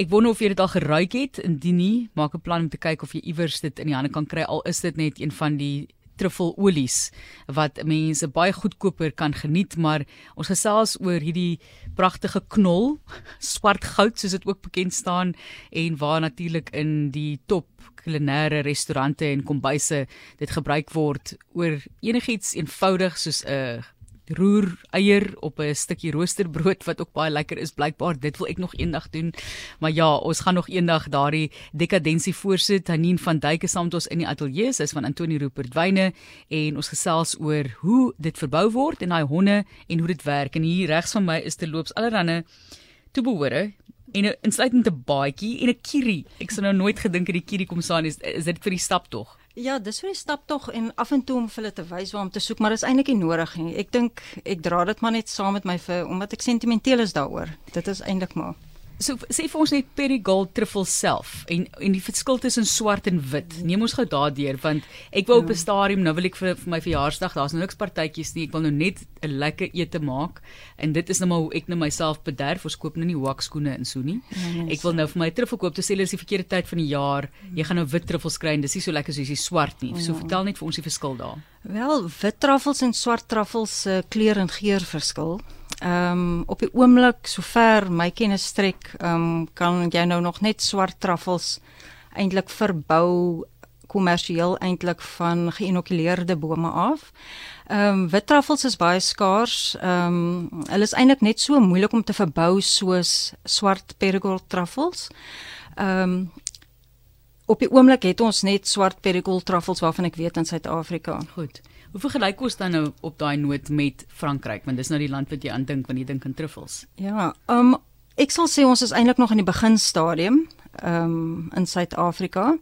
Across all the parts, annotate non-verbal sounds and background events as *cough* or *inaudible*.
Ek wonder of jy dit al geruik het. Indien nie, maak 'n plan om te kyk of jy iewers dit in die hande kan kry al is dit net een van die truffelolies wat mense baie goedkoper kan geniet, maar ons gesels oor hierdie pragtige knol, *laughs* swart goud soos dit ook bekend staan en waar natuurlik in die top kulinaire restaurante en kombuise dit gebruik word oor enigiets eenvoudig soos 'n roer eier op 'n stukkie roosterbrood wat ook baie lekker is blykbaar dit wil ek nog eendag doen. Maar ja ons gaan nog eendag daardie dekadensie voorsit Hanien van Duyke saam met ons in die ateljee sy is van Antonie Rupert Wyne en ons gesels oor hoe dit verbou word en daai honde en hoe dit werk. En hier regs van my is te loops allerhande toebehore en 'n insluitende baadjie en 'n kierie ek sou nou nooit gedink het die kierie kom saam. Is, is dit vir die stap tog Ja, dis vir die stap tog en af en toe om vir hulle te wys waar om te soek, maar dit is eintlik nie nodig nie. Ek dink ek dra dit maar net saam met my vir omdat ek sentimenteel is daaroor. Dit is eintlik maar So sê vir ons net Perigold truffel self en en die verskil tussen swart en wit. Neem ons gou daardeur want ek wou op 'n ja. stadium nou wil ek vir, vir my verjaarsdag, daar's nou niks partytjies nie. Ek wil nou net 'n lekker ete maak en dit is nou maar hoe ek nou myself bederf. Ons koop nou nie wakskoene in so nie. Ja, ek wil nou vir my truffel koop. Dit sê hulle is die verkeerde tyd van die jaar. Jy gaan nou wit truffels kry en dis nie so lekker soos die swart nie. So ja. vertel net vir ons die verskil daar. Wel, wit truffels en swart truffels se uh, kleur en geur verskil. Ehm um, op die oomblik sover my kennis strek, ehm um, kan jy nou nog net swart truffels eintlik verbou kommersieel eintlik van geïnokuleerde bome af. Ehm um, wit truffels is baie skaars. Ehm um, hulle is eintlik net so moeilik om te verbou soos swart perigold truffels. Ehm um, op die oomblik het ons net swart perigold truffels waarvan ek weet in Suid-Afrika. Goed. Hoe vergelyk ons dan nou op daai noot met Frankryk want dis nou die land wat jy aandink wanneer jy dink aan truffels? Ja, ehm um, ek sal sê ons is eintlik nog in die beginstadium ehm um, in Suid-Afrika.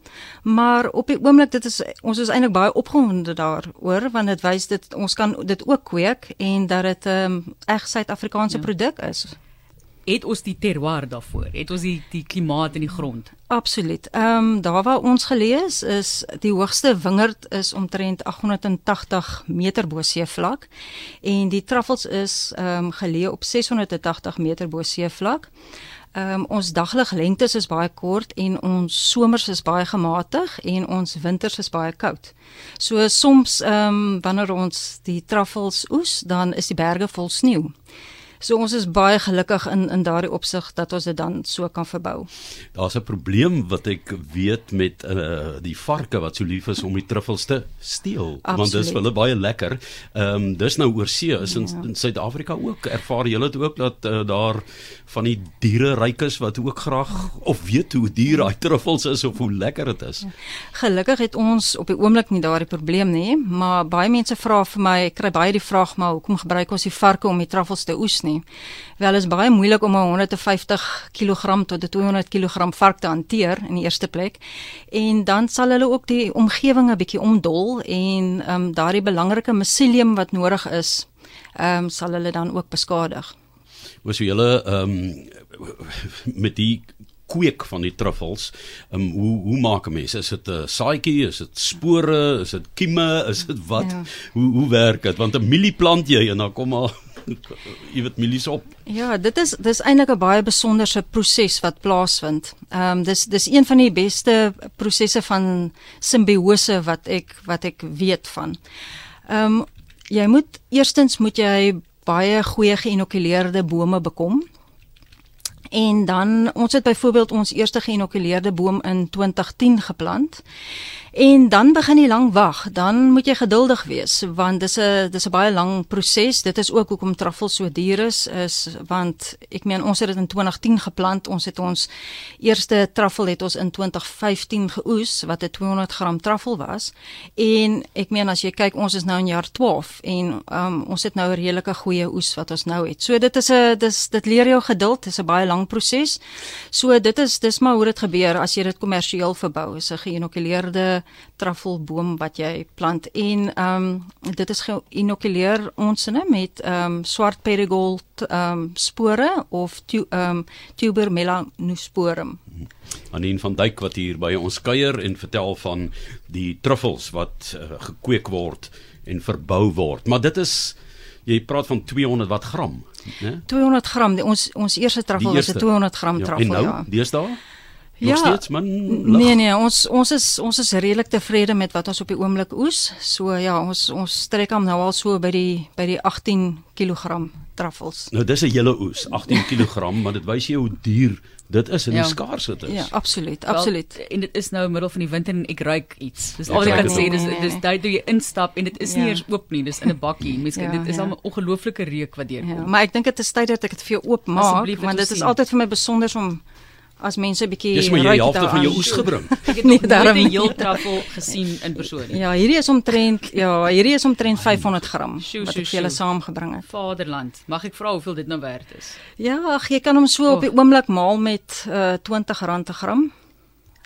Maar op die oomblik dit is ons is eintlik baie opgewonde daaroor want dit wys dit ons kan dit ook kweek en dat dit 'n um, reg Suid-Afrikaanse ja. produk is het ons die terroir daarvoor? Het ons die die klimaat in die grond? Absoluut. Ehm um, daar waar ons gelees is die hoogste wingerd is omtrent 880 meter bo seevlak en die truffels is ehm um, geleë op 680 meter bo seevlak. Ehm um, ons daglig lengtes is baie kort en ons somers is baie gematig en ons winters is baie koud. So soms ehm um, wanneer ons die truffels oes, dan is die berge vol sneeu. So ons is baie gelukkig in in daardie opsig dat ons dit dan so kan verbou. Daar's 'n probleem wat ek weet met uh, die varke wat so lief is om die truffels te steel, Absoluut. want dit is vir hulle baie lekker. Ehm um, dis nou oor see is in, ja. in Suid-Afrika ook. Ervaar julle dit ook dat uh, daar van die diere ryk is wat ook graag of weet hoe duur daai truffels is of hoe lekker dit is? Ja. Gelukkig het ons op die oomblik nie daardie probleem nie, maar baie mense vra vir my, ek kry baie die vraag maar hoekom gebruik ons die varke om die truffels te oes nie? Nie. Wel is baie moeilik om 'n 150 kg tot 'n 200 kg vark te hanteer in die eerste plek. En dan sal hulle ook die omgewing 'n bietjie omdol en ehm um, daardie belangrike miselium wat nodig is, ehm um, sal hulle dan ook beskadig. Was so julle ehm um, met die kweek van die truffels. Ehm um, hoe hoe maak 'n mens? Is dit 'n saaitjie? Is dit spore? Is dit kieme? Is dit wat? Ja. Hoe hoe werk dit? Want 'n mielie plant jy en dan kom maar *laughs* jy weet milies op. Ja, dit is dis eintlik 'n baie besonderse proses wat plaasvind. Ehm um, dis dis een van die beste prosesse van simbiose wat ek wat ek weet van. Ehm um, jy moet eerstens moet jy baie goeie geïnokuleerde bome bekom. En dan ons het byvoorbeeld ons eerste geïnokuleerde boom in 2010 geplant. En dan begin jy lank wag. Dan moet jy geduldig wees want dis 'n dis 'n baie lang proses. Dit is ook hoekom truffel so duur is, is want ek meen ons het dit in 2010 geplant. Ons het ons eerste truffel het ons in 2015 geoes wat 'n 200 gram truffel was. En ek meen as jy kyk, ons is nou in jaar 12 en um, ons het nou 'n redelike goeie oes wat ons nou het. So dit is 'n dis dit leer jou geduld. Dit is 'n baie lang proses. So dit is dis maar hoe dit gebeur as jy dit kommersieel verbou. Is 'n geïnokuleerde truffelboom wat jy plant en ehm um, dit is geïnokuleer ons inne met ehm um, swart perigold ehm um, spore of ehm um, tuber melanosporum. Anien van Duyk wat hier by ons kuier en vertel van die truffels wat uh, gekweek word en verbou word. Maar dit is Jy praat van 200 wat gram, né? 200 gram. Die, ons ons eerste truffel was 'n 200 gram ja, truffel, en nou, ja. Deesdae? Nog Ja, steeds man. Nee nee, ons ons is ons is redelik tevrede met wat ons op die oomblik oes. So ja, ons ons trek hom nou al so by die by die 18 kg truffels. Nou dis 'n hele oes, 18 kg, maar dit wys jou hoe duur dit is en Ja. hoe skaars dit is. Ja, absoluut, absoluut. Wel, en dit is nou middel van die winter en ek ruik iets. Dis al wat ek kan sê. Dis Nee, nee, dis nee. tyd toe jy instap en dit is nie Ja. eers oop nie. Dis in 'n bakkie. Mense, Ja, dit is ja. al 'n ongelooflike reuk wat deurkom. Ja, maar ek dink dit is tyd dat ek dit vir jou Asseblief, dit want dit is altyd vir my besonder om as mense 'n bietjie Dis maar jy ruik helfte van jou oes gebring. *laughs* Ek het Nee, nog daarom nooit 'n nie. heel truffel gesien in persoon nie. Ja, hierdie is omtrent ja, hierdie is omtrent 500 gram Sjoe, wat ek vir julle saamgebring het. Vaderland, mag ek vra hoeveel dit nou werd is? Ja, ag jy kan hom so Oh. op die oomblik maal met uh, R20 'n gram.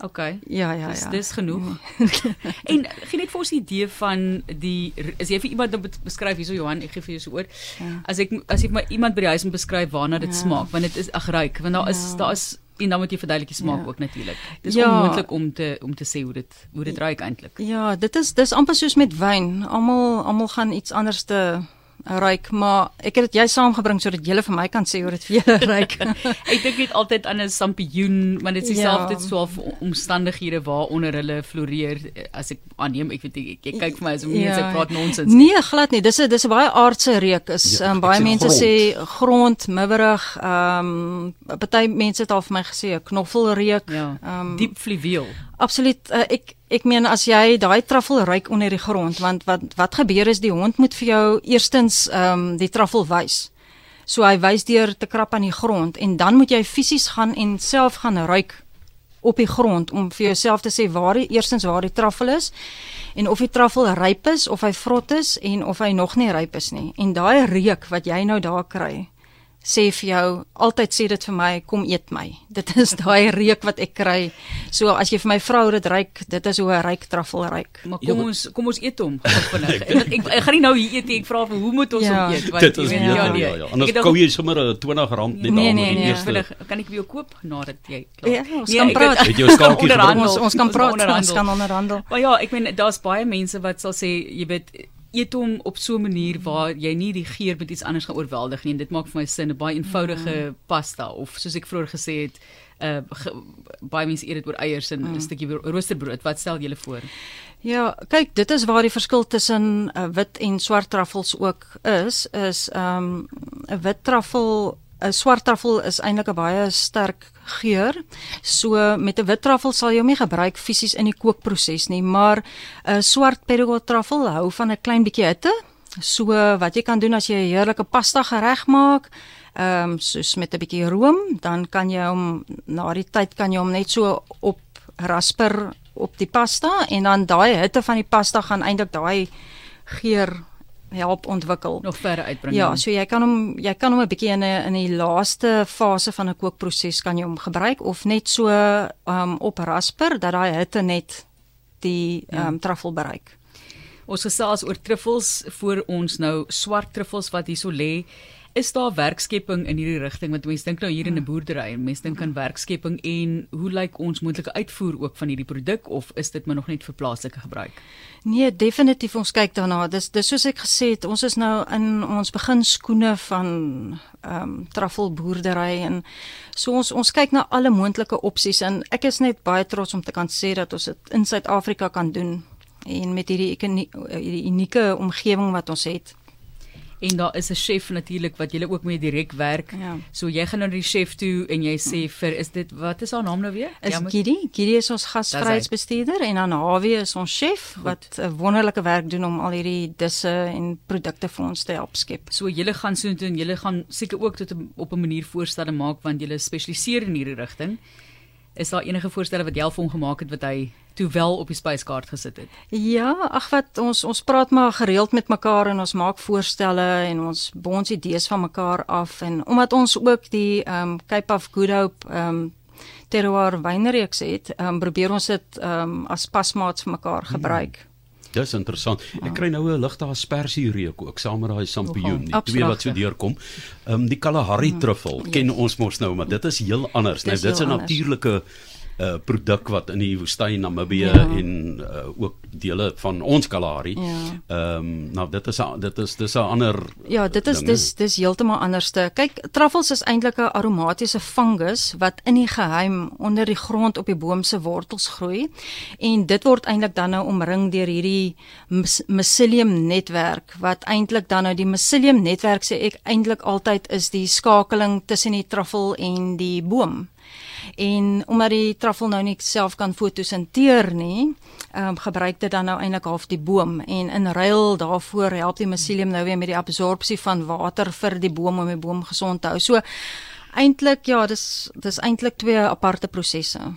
OK. Ja, ja, Dis ja. dis genoeg. *laughs* en gee net vir ons 'n idee van die as jy vir iemand nou bet- beskryf hierso Johan, ek gee vir jou so oor. Ja. As ek as jy vir my iemand by die huis moet beskryf waarna dit Ja. smaak, want dit is ag ryk, want daar is Ja. daar is en dan moet jy verduidelik die smaak Ja. ook natuurlik. Dis Ja. onmoontlik om te om te sê hoe dit hoe dit ruik eintlik. Ja, dit is dis amper soos met wyn. Almal almal gaan iets anders te ruik, maar ek het dit jy saamgebring sodat jy vir my kan sê hoe dit vir julle ruik. *laughs* Ek dink net altyd aan 'n sampioen, want dit is dieselfde Ja. so half omstandighede waaronder hulle floreer. As ek aanneem, ek weet nie, jy kyk vir my asof mense Ja. praat nonsens. Nee, glad nie. Dis 'n dis 'n baie aardse reuk. Is Ja, um, ek baie mense grond. sê grond, mibberig. Ehm um, party mense het al vir my gesê 'n knoffelreuk. Ja, Ehm, diep fluweel. Absoluut. Uh, ek ek meen as jy daai truffel ruik onder die grond, want wat wat gebeur is die hond moet vir jou eerstens ehm um, die truffel wys. So hy wys deur te krap aan die grond en dan moet jy fisies gaan en self gaan ruik op die grond om vir jouself te sê waar die eerstens waar die truffel is en of die truffel ryp is of hy vrot is en of hy nog nie ryp is nie. En daai reuk wat jy nou daar kry sê vir jou altyd sê dit vir my kom eet my. *laughs* Dit is daai reuk wat ek kry. So as jy vir my vrou dit ruik, dit is hoe 'n ryk truffel ruik. Maar Ja, kom maar- ons kom ons eet hom vinnig. *laughs* ek, ek, ek gaan nie nou hier eet nie. Ek vra vir hoe moet ons Ja. hom eet? Dit jy is weet, ja, ja, nee. ja, ja. Anders kou jy sommer 'n 20 rand net Nee, daar nee, met die nee. eerste. Vinnig, kan ek vir jou koop nadat jy klaar. Ja, ons Nee, kan ek praat. Het jou skakeltjie *laughs* Onderhandel. Ons ons kan praat, ons kan onderhandel. Maar ja, ek meen daar's baie mense wat sal sê, jy weet, eet hom op so 'n manier waar jy nie die geur met iets anders gaan oorweldig nie. En dit maak vir my sin, 'n baie eenvoudige pasta of soos ek vroeër gesê het, uh ge, baie mense eet dit oor eiers en 'n stukkie roosterbrood. Wat stel julle voor? Ja, kyk, dit is waar die verskil tussen uh, wit en swart truffels ook is, is ehm 'n wit truffel 'n swart truffel is eintlik 'n baie sterk geur. So met 'n wit truffel sal jy hom nie gebruik fisies in die kookproses nie, maar 'n swart perigord truffel hou van 'n klein bietjie hitte. So wat jy kan doen as jy 'n heerlike pasta gereg maak, ehm um, soos met 'n bietjie room, dan kan jy hom na die tyd kan jy hom net so op rasper op die pasta en dan daai hitte van die pasta gaan eintlik daai geur help ontwikkel. Nog verder uitbring. Ja, so jy kan hom jy kan hom 'n bietjie in 'n in die laaste fase van 'n kookproses kan jy hom gebruik of net so um op rasper dat daai hitte net die Ja. um truffel bereik. Ons gesels oor truffels voor ons nou swart truffels wat hierso lê. Is daar werkskepping in hierdie rigting want mense dink nou hier in 'n boerdery en mense dink aan werkskepping en hoe lyk ons moontlike uitvoer ook van hierdie produk of is dit maar nog net vir plaaslike gebruik? Nee, definitief ons kyk daarna. Dis dis soos ek gesê het, ons is nou in ons begin skoene van ehm um, truffelboerdery en so ons ons kyk na alle moontlike opsies en ek is net baie trots om te kan sê dat ons dit in Suid-Afrika kan doen en met hierdie hierdie unieke omgewing wat ons het. En daar is 'n chef natuurlik wat julle ook mee direk werk. Ja. So jy gaan na die chef toe en jy sê vir is dit wat is haar naam nou weer? Is Jammer. Gidi, Gidi is ons gasvryheidsbestuurder en dan Hawie is ons chef wat 'n wonderlike werk doen om al hierdie disse en produkte vir ons te help skep. So julle gaan so doen, julle gaan seker ook tot op 'n manier voorstelle maak want julle spesialiseer in hierdie rigting. Is daar enige voorstelle wat jy al vir hom gemaak het wat hy toe wel op die spyskaart gesit het? Ja, ag wat ons ons praat maar gereeld met mekaar en ons maak voorstelle en ons bons idees van mekaar af en omdat ons ook die ehm um, Cape of Good Hope ehm um, terroir wynreeks het, ehm um, probeer ons dit ehm um, as pasmaats vir mekaar gebruik. Dis interessant. Ek kry nou 'n ligte aspersie reuk ook saam met daai sampioen, die twee wat so deurkom. Ehm um, die Kalahari truffel ken ons mos nou, maar dit is heel anders? Dis Dit is 'n natuurlike uh, produk wat in die woestyn Namibië ja. en uh, ook dele van ons Kalahari. Ja. Ehm ja. um, nou dit is a, dit is dis 'n ander Ja, dit is ding, dis dis heeltemal anderste. Kyk, truffels is eintlik 'n aromatiese fungus wat in die geheim onder die grond op die boom se wortels groei en dit word eintlik dan nou omring deur hierdie mycelium netwerk wat eintlik dan nou die mycelium netwerk sê ek eintlik altyd is die skakeling tussen die truffel en die boom. En omdat die truffel nou nie self kan fotosinteer nie, ehm um, gebruik dit dan nou eintlik half die boom en in ruil daarvoor help die mycelium nou weer met die absorpsie van water vir die boom om die boom gesond te hou. So eintlik ja, dis dis eintlik twee aparte prosesse.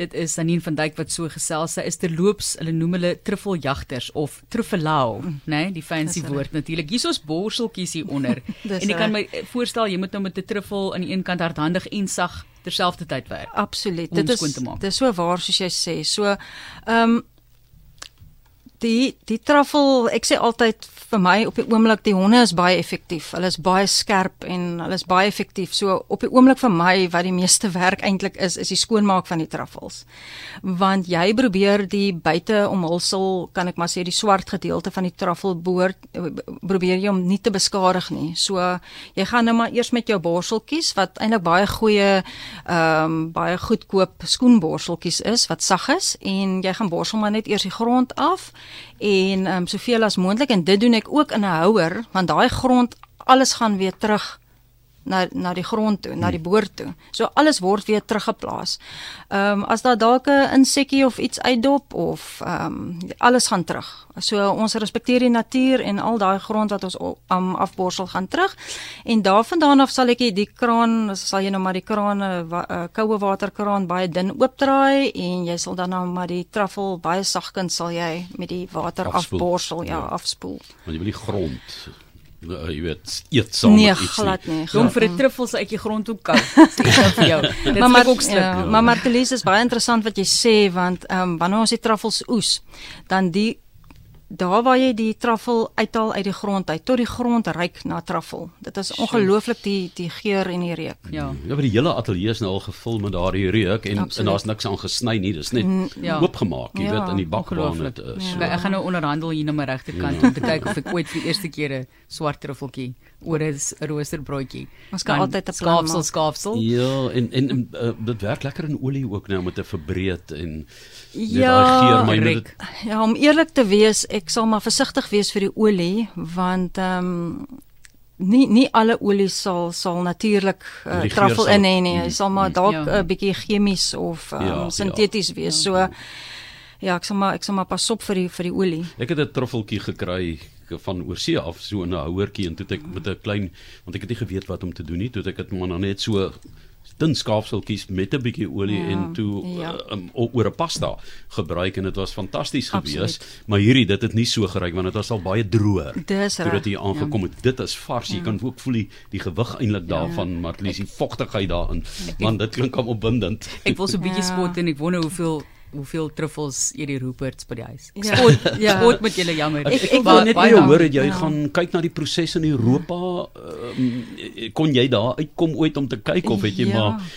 Dit is Sanine van Dijk wat so gesels. Sy is terloops, hulle noem hulle truffeljagters of truffelau, né, nee, die fancy woord natuurlik. Hier is ons borseltjies hier onder. *laughs* en jy kan my voorstel jy moet nou met 'n truffel aan die een kant hardhandig en sag terselfdertyd werk. Absoluut. Dit is dit is so waar soos jy sê. So ehm um, die die truffel, ek sê altyd vir my op die oomblik die honde is baie effektief. Hulle is baie skerp en hulle is baie effektief. So op die oomblik vir my wat die meeste *laughs* werk eintlik is, is die skoonmaak van die truffels. Want jy probeer die buite omhulsel, kan ek maar sê die swart gedeelte van die truffel boord probeer jy om nie te beskadig nie. So jy gaan nou maar eers met jou borseltjies wat eintlik baie goeie ehm um, baie goedkoop skoenborseltjies is wat sag is en jy gaan borsel maar net eers die grond af en ehm um, soveel as moontlik en dit doen ek ook in 'n houer want daai grond alles gaan weer terug na na die grond toe, na die boord toe. So alles word weer teruggeplaas. Ehm um, as daar dalk 'n insekkie of iets uitdop of ehm um, alles gaan terug. So ons respekteer die natuur en al daai grond wat ons um, afborsel gaan terug. En daarvandaan af sal ek die kraan, sal jy nou maar die kraan 'n uh, uh, koue waterkraan baie dun oopdraai en jy sal dan nou maar die truffel baie sagkens sal jy met die water afspoel. afborsel, ja, ja, afspoel. Want jy wil die grond uh, jy weet eet saam nee, met iets. Glad nie. Jong vir 'n truffels uit die grond toe kou. Sê dit vir jou. *laughs* Dit maar ook stuk. Ja, ja. Maar Martelies is baie interessant wat jy sê want ehm um, wanneer ons die truffels oes, dan die daar waar jy die truffel uithaal uit die grond uit tot die grond ryk na truffel. Dit is ongelooflik die die geur en die reuk. Ja. Ja, maar die hele ateljee is nou al gevul met daardie reuk en Absoluut. en daar's niks aan gesny nie. Dis net ja. oopgemaak, jy ja. weet, in die bakbaan dit is. Ja. Ek gaan nou onderhandel hier na my regterkant ja. om te kyk of ek ooit vir eerste keer 'n swart truffeltjie oor 'n roosterbroodjie. Ons kan altyd 'n skaafsel skaafsel. Ja, en en, en uh, dit werk lekker in olie ook nou met 'n verbreed en ja, geur my met dit. Ja, om eerlik te wees, ek sal maar versigtig wees vir die olie want ehm um, nie nie alle olie sal sal natuurlik uh, truffel in hê nie. Hy sal maar dalk 'n ja. uh, bietjie chemies of um, ja, sinteties ja. wees. So ja, ek sal maar ek sal maar pas op vir die vir die olie. Ek het 'n truffeltjie gekry van oorsee af so in 'n houertjie en toe het ek met 'n klein want ek het nie geweet wat om te doen nie toe ek dit maar net so dun skaafseltjies met 'n bietjie olie ja, en toe ja. uh, um, oor 'n pasta gebruik en dit was fantasties gewees maar hierdie dit het nie so geruik want dit was al baie droër toe dit hier aangekom het ja. dit is vars jy ja. kan ook voel die, die gewig eintlik ja. daarvan ja. maar least die vogtigheid daarin want dit klink om opwindend ek wil so 'n bietjie ja. spot en ek wonder hoeveel hoeveel truffels eet die Ruperts by die huis. Ja. Spot, ja. spot met julle jammer. Ek, ek, ek wil net baie hoor het jy ja. gaan kyk na die proses in Europa. Kon jy daar uitkom ooit om te kyk of het jy ja. maar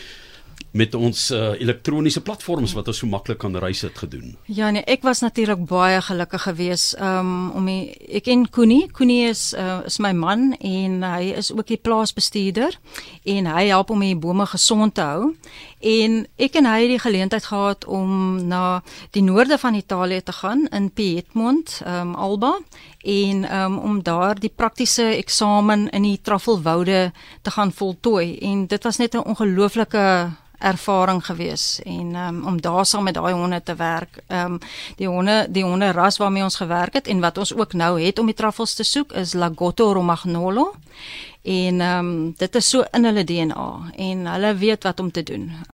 met ons uh, elektroniese platforms wat ons so maklik kan reis het gedoen. Ja nee, ek was natuurlik baie gelukkig geweest um, om die, ek en Koenie, Koenie is uh, is my man en hy is ook die plaasbestuurder en hy help om die bome gesond te hou en ek en hy het die geleentheid gehad om na die noorde van Italië te gaan in Piedmont, um, Alba en um, om daar die praktiese eksamen in die traffelwoude te gaan voltooi en dit was net 'n ongelooflike ervaring gewees en um, om daar saam met daai honde te werk. Ehm um, die honde, die honde ras waarmee ons gewerk het en wat ons ook nou het om die truffels te soek is Lagotto Romagnolo. En ehm um, dit is so in hulle DNA en hulle weet wat om te doen.